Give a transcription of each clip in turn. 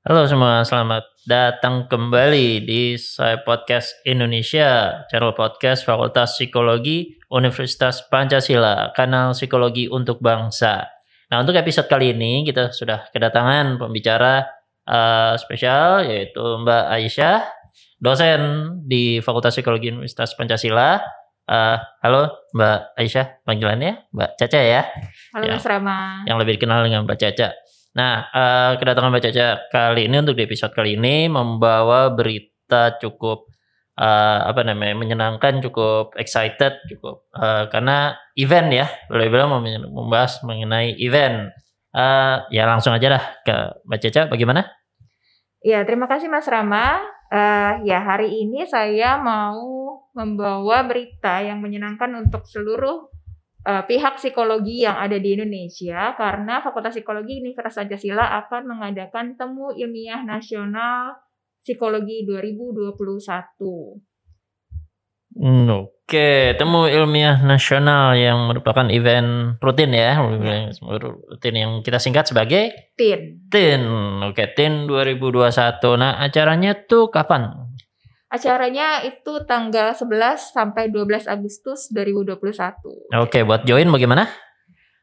Halo semua, selamat datang kembali di Saya Podcast Indonesia, channel podcast Fakultas Psikologi Universitas Pancasila, kanal psikologi untuk bangsa. Nah, untuk episode kali ini kita sudah kedatangan pembicara uh, spesial yaitu Mbak Aisyah, dosen di Fakultas Psikologi Universitas Pancasila. Uh, halo Mbak Aisyah, panggilannya Mbak Caca ya. Halo Ya. Mas Rama. yang lebih dikenal dengan Mbak Caca. Nah, eh, kedatangan Mbak Caca kali ini untuk di episode kali ini membawa berita cukup eh, apa namanya menyenangkan, cukup excited, cukup eh, karena event ya, boleh bilang membahas mengenai event. Eh, ya langsung aja lah ke Mbak Caca, bagaimana? Ya, terima kasih Mas Rama. Eh, ya, hari ini saya mau membawa berita yang menyenangkan untuk seluruh eh, pihak psikologi yang ada di Indonesia karena Fakultas Psikologi Universitas Pancasila akan mengadakan temu ilmiah nasional psikologi 2021. Hmm, Oke, temu ilmiah nasional yang merupakan event rutin ya, rutin yang kita singkat sebagai TIN. TIN. Oke, TIN 2021. Nah, acaranya tuh kapan? Acaranya itu tanggal 11 sampai 12 Agustus 2021. Oke, buat join bagaimana?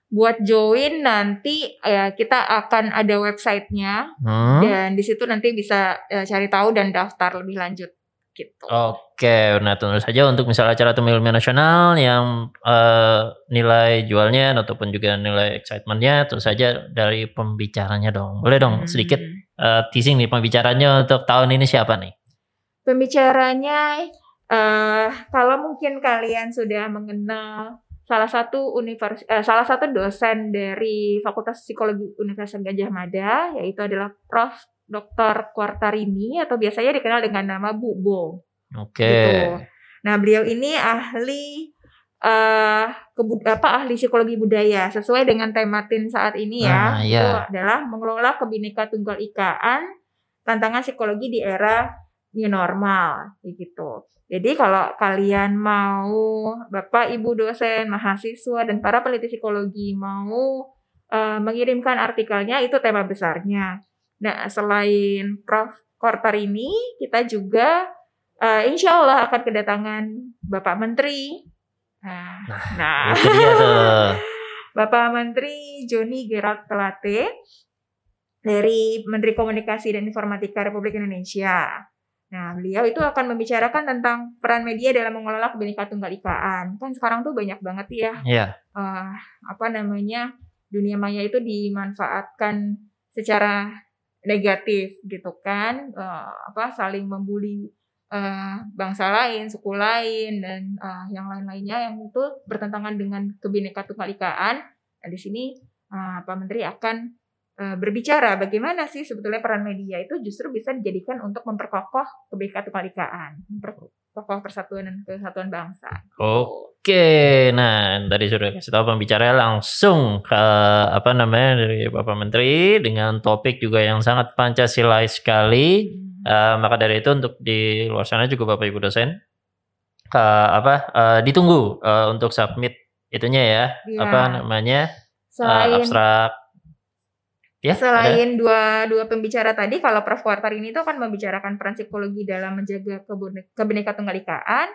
Buat join nanti ya kita akan ada websitenya Hmm. dan di situ nanti bisa eh, cari tahu dan daftar lebih lanjut gitu. Oke, nah tentu saja untuk misalnya acara temu ilmiah nasional yang eh, nilai jualnya ataupun juga nilai excitementnya tentu saja dari pembicaranya dong. Boleh dong Hmm. sedikit eh, teasing nih pembicaranya untuk tahun ini siapa nih? Pembicaranya eh kalau mungkin kalian sudah mengenal salah satu univers eh, salah satu dosen dari Fakultas Psikologi Universitas Gajah Mada yaitu adalah Prof. Dr. Quartarini atau biasanya dikenal dengan nama Bu Bo. Oke. gitu. Nah, beliau ini ahli eh kebu- apa ahli psikologi budaya sesuai dengan tema TIN saat ini ya. iya. Itu adalah mengelola kebineka tunggal ikaan tantangan psikologi di era new normal gitu. Jadi kalau kalian mau Bapak Ibu dosen, mahasiswa dan para peneliti psikologi mau eh, mengirimkan artikelnya itu tema besarnya. Nah, selain Prof. Kortar ini, kita juga eh, insya Allah akan kedatangan Bapak Menteri. Nah, nah, Itu dia tuh. Bapak Menteri Joni Gerald Pelate dari Menteri Komunikasi dan Informatika Republik Indonesia. Nah, beliau itu akan membicarakan tentang peran media dalam mengelola kebinekaan tunggal ikaan. Kan sekarang tuh banyak banget ya Iya. eh, apa namanya dunia maya itu dimanfaatkan secara negatif gitu kan Eh, apa saling membuli eh, bangsa lain suku lain dan eh, yang lain-lainnya yang itu bertentangan dengan kebinekaan tunggal ikaan nah, di sini eh, Pak Menteri akan berbicara bagaimana sih sebetulnya peran media itu justru bisa dijadikan untuk memperkokoh kebinekaan tunggal ikaan memperkokoh persatuan dan kesatuan bangsa Oke, nah tadi sudah kasih tahu pembicaranya langsung ke apa namanya dari Bapak Menteri dengan topik juga yang sangat Pancasilais sekali. Eh, maka dari itu untuk di luar sana juga Bapak Ibu dosen ke apa eh, ditunggu eh, untuk submit itunya ya Iya. apa namanya eh, selain abstrak ya ada? Selain dua dua pembicara tadi, kalau Prof. Quartar ini tuh akan membicarakan peran psikologi dalam menjaga kebinekaan tunggal ikaan.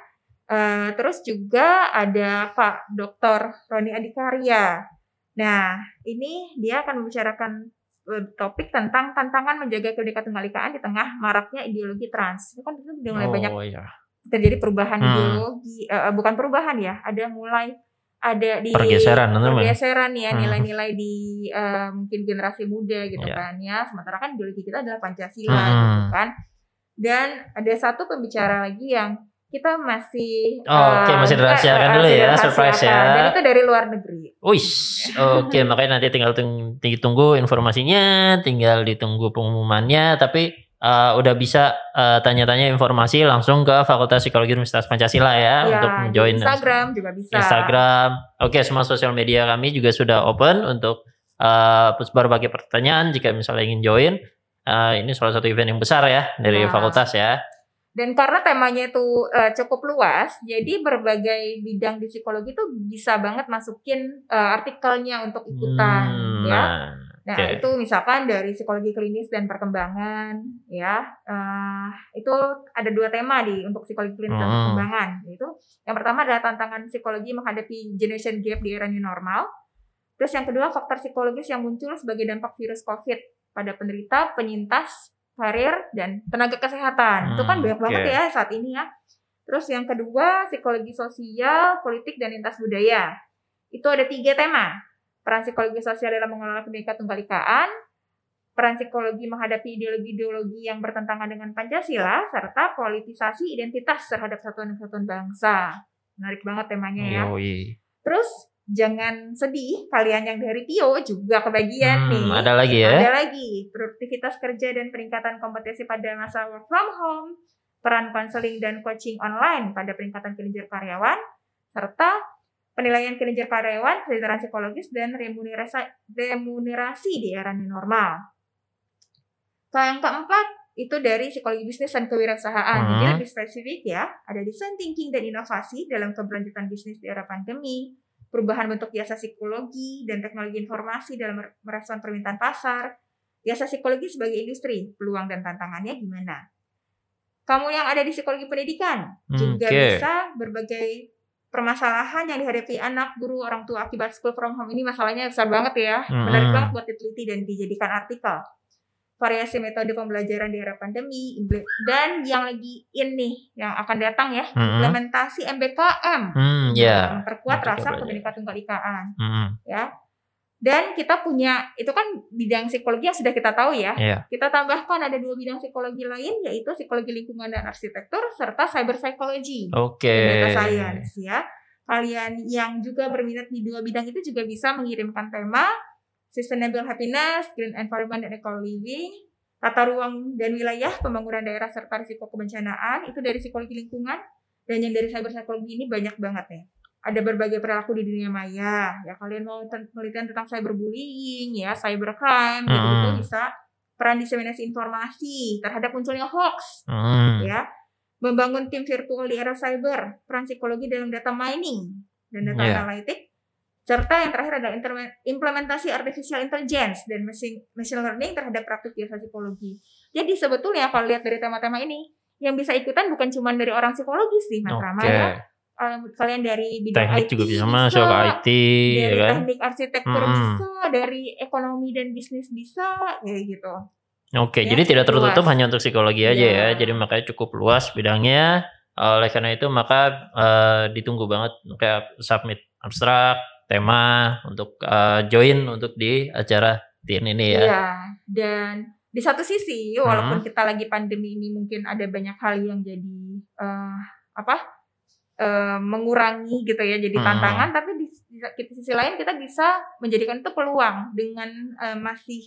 Eh, terus juga ada Pak Dr. Roni Adikarya. Nah, ini dia akan membicarakan eh, topik tentang tantangan menjaga kebinekaan tunggal ikaan di tengah maraknya ideologi trans. Itu kan itu udah mulai banyak oh iya terjadi perubahan Hmm. ideologi, eh, bukan perubahan ya, ada mulai ada di Pergeseran, pergeseran ya Hmm. nilai-nilai di eh, mungkin generasi muda gitu Iya. kan ya sementara kan ideologi kita adalah pancasila Hmm. gitu kan dan ada satu pembicara lagi yang kita masih Oh, oke, eh, masih dirahasiakan eh, dulu masih ya, dirahasiakan. surprise ya. dan itu dari luar negeri Wih, oke makanya nanti tinggal tung- ditunggu informasinya, tinggal ditunggu pengumumannya, tapi eh, udah bisa eh, tanya-tanya informasi langsung ke Fakultas Psikologi Universitas Pancasila ya, Ya, untuk join Instagram juga bisa Instagram. Oke, semua sosial media kami juga sudah open untuk eh, berbagai pertanyaan jika misalnya ingin join. Eh, ini salah satu event yang besar ya dari Ya. fakultas ya. Dan karena temanya itu eh, cukup luas, jadi berbagai bidang di psikologi itu bisa banget masukin eh, artikelnya untuk ikutan, Hmm, ya. Nah, Nah, Oke. itu misalkan dari psikologi klinis dan perkembangan, ya. eh, itu ada dua tema di untuk psikologi klinis dan Hmm. perkembangan. Yaitu yang pertama adalah tantangan psikologi menghadapi generation gap di era new normal. Terus yang kedua faktor psikologis yang muncul sebagai dampak virus COVID pada penderita, penyintas, karir, dan tenaga kesehatan. itu kan Hmm, banyak banget oke. ya saat ini ya. Terus yang kedua psikologi sosial, politik, dan lintas budaya. Itu ada tiga tema peran psikologi sosial dalam mengelola pendidikan tunggal ikaan, peran psikologi menghadapi ideologi-ideologi yang bertentangan dengan Pancasila, serta politisasi identitas terhadap satuan kesatuan bangsa. Menarik banget temanya ya. Yoi. Terus jangan sedih, kalian yang dari Tio juga kebagian Hmm, nih. ada lagi ya? Ada lagi produktivitas kerja dan peningkatan kompetensi pada masa work from home, peran konseling dan coaching online pada peningkatan kinerja karyawan, serta penilaian kinerja karyawan, kesejahteraan psikologis dan remunerasi remunerasi di era normal. Kalau yang keempat itu dari psikologi bisnis dan kewirausahaan. Jadi Hmm. lebih spesifik ya, ada design thinking dan inovasi dalam keberlanjutan bisnis di era pandemi, perubahan bentuk jasa psikologi dan teknologi informasi dalam mer- merespon permintaan pasar, jasa psikologi sebagai industri, peluang dan tantangannya gimana. Kamu yang ada di psikologi pendidikan Hmm, juga Oke. bisa berbagai permasalahan yang dihadapi anak, guru, orang tua akibat school from home ini masalahnya besar banget ya. Menarik banget buat diteliti dan dijadikan artikel. Variasi metode pembelajaran di era pandemi dan yang lagi in nih yang akan datang ya, Mm-mm. implementasi MBKM. Hmm, ya. Memperkuat rasa kebinekaan tunggal ikaan Hmm, ya. Dan kita punya itu kan bidang psikologi yang sudah kita tahu ya. Iya. Kita tambahkan ada dua bidang psikologi lain yaitu psikologi lingkungan dan arsitektur serta cyber psychology Oke. dan data science ya. Kalian yang juga berminat di dua bidang itu juga bisa mengirimkan tema sustainable happiness, green environment dan eco living, tata ruang dan wilayah, pembangunan daerah serta risiko kebencanaan itu dari psikologi lingkungan dan yang dari cyber psychology ini banyak banget ya. Ada berbagai perilaku di dunia maya. Ya kalian mau penelitian tentang cyberbullying ya, cybercrime gitu, gitu Hmm. bisa peran diseminasi informasi terhadap munculnya hoax Hmm. ya membangun tim virtual di era cyber peran psikologi dalam data mining dan data Iya. analitik serta yang terakhir adalah implementasi artificial intelligence dan machine, machine learning terhadap praktik jasa psikologi jadi sebetulnya kalau lihat dari tema-tema ini yang bisa ikutan bukan cuma dari orang psikologi sih mas Rama Oke. ya Kalian dari bidang Teknik IT juga bisa masuk ke IT, ya dari kan? teknik arsitektur Mm-mm. bisa dari ekonomi dan bisnis bisa kayak gitu Oke, Ya, jadi tidak tertutup luas. hanya untuk psikologi aja ya. Iya. Jadi makanya cukup luas bidangnya. Oleh karena itu maka eh, ditunggu banget kayak submit abstrak, tema untuk eh, join untuk di acara TIN ini ya. Iya, dan di satu sisi walaupun Hmm. kita lagi pandemi ini mungkin ada banyak hal yang jadi eh, apa eh, mengurangi gitu ya jadi Hmm. tantangan, tapi di, di di sisi lain kita bisa menjadikan itu peluang dengan eh, masih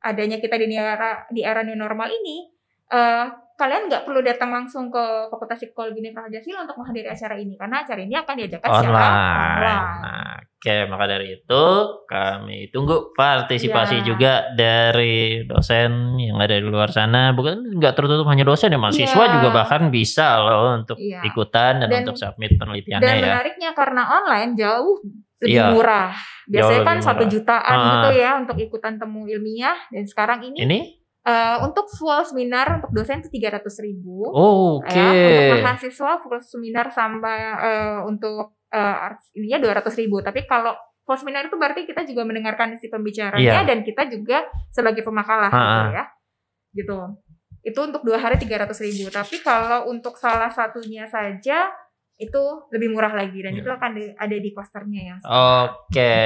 adanya kita di era di era new normal ini. eh, kalian nggak perlu datang langsung ke Fakultas Psikologi Universitas Pancasila untuk menghadiri acara ini karena acara ini akan diadakan secara Online. Oke, maka dari itu kami tunggu partisipasi Ya. juga dari dosen yang ada di luar sana. Bukan nggak tertutup hanya dosen ya, mahasiswa Iya. juga bahkan bisa loh untuk Iya. ikutan dan, Dan- untuk submit penelitiannya Dan ya. menariknya karena online jauh lebih Iya. murah. Biasanya Jauh kan satu jutaan Ah. gitu ya untuk ikutan temu ilmiah. Dan sekarang ini, Ini? eh, untuk full seminar untuk dosen itu tiga ratus ribu. Oh, Oke. Ya, untuk mahasiswa full seminar sampai eh, untuk arts- ininya dua ratus ribu. Tapi kalau full seminar itu berarti kita juga mendengarkan si pembicaranya Iya. dan kita juga sebagai pemakalah Ah, gitu ah. ya. Gitu. Itu untuk dua hari tiga ratus ribu. Tapi kalau untuk salah satunya saja itu lebih murah lagi dan Iya. itu akan di- ada di posternya ya. Oke,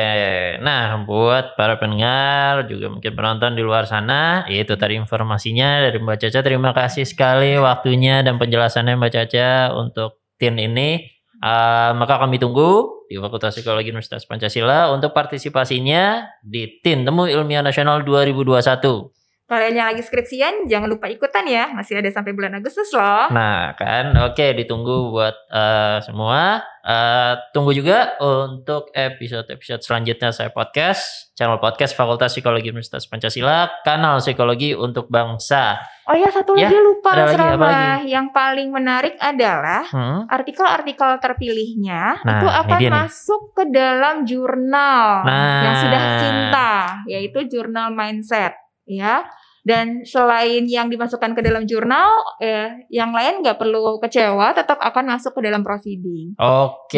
nah buat para pendengar juga mungkin penonton di luar sana, itu tadi informasinya dari Mbak Caca. Terima kasih sekali waktunya dan penjelasannya Mbak Caca untuk TIN ini. Eh, maka kami tunggu di Fakultas Psikologi Universitas Pancasila untuk partisipasinya di TIN Temu Ilmiah Nasional 2021. Kalian yang lagi skripsian jangan lupa ikutan ya, masih ada sampai bulan Agustus loh. Nah kan, oke ditunggu buat uh, semua. Uh, tunggu juga untuk episode-episode selanjutnya saya podcast, channel podcast Fakultas Psikologi Universitas Pancasila, kanal Psikologi untuk Bangsa. Oh ya satu Ya, lagi lupa ada lagi, apa lagi? Yang paling menarik adalah Hmm? artikel-artikel terpilihnya Nah, itu akan dia nih. masuk ke dalam jurnal Nah. yang sudah cinta, yaitu jurnal mindset, ya. Dan selain yang dimasukkan ke dalam jurnal, eh, yang lain nggak perlu kecewa, tetap akan masuk ke dalam proceeding. Oke,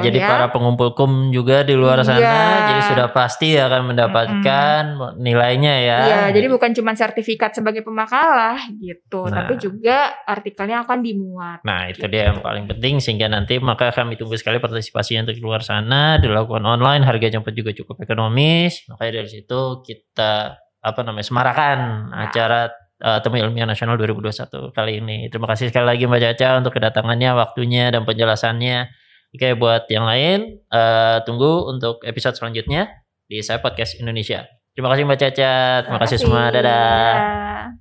Gitu, jadi ya. para pengumpul kum juga di luar sana, Iya. jadi sudah pasti akan mendapatkan nilainya ya. Iya, jadi bukan cuma sertifikat sebagai pemakalah gitu, Nah. tapi juga artikelnya akan dimuat. Nah itu dia yang paling penting sehingga nanti maka kami tunggu sekali partisipasi untuk di luar sana dilakukan online harganya pun juga cukup ekonomis makanya dari situ kita apa namanya semarakan Nah. acara uh, Temu Ilmiah Nasional 2021 kali ini. Terima kasih sekali lagi Mbak Caca untuk kedatangannya waktunya dan penjelasannya. Oke buat yang lain eh, tunggu untuk episode selanjutnya di saya podcast Indonesia. Terima kasih Mbak Caca. Terima kasih semua. dadah. Ya.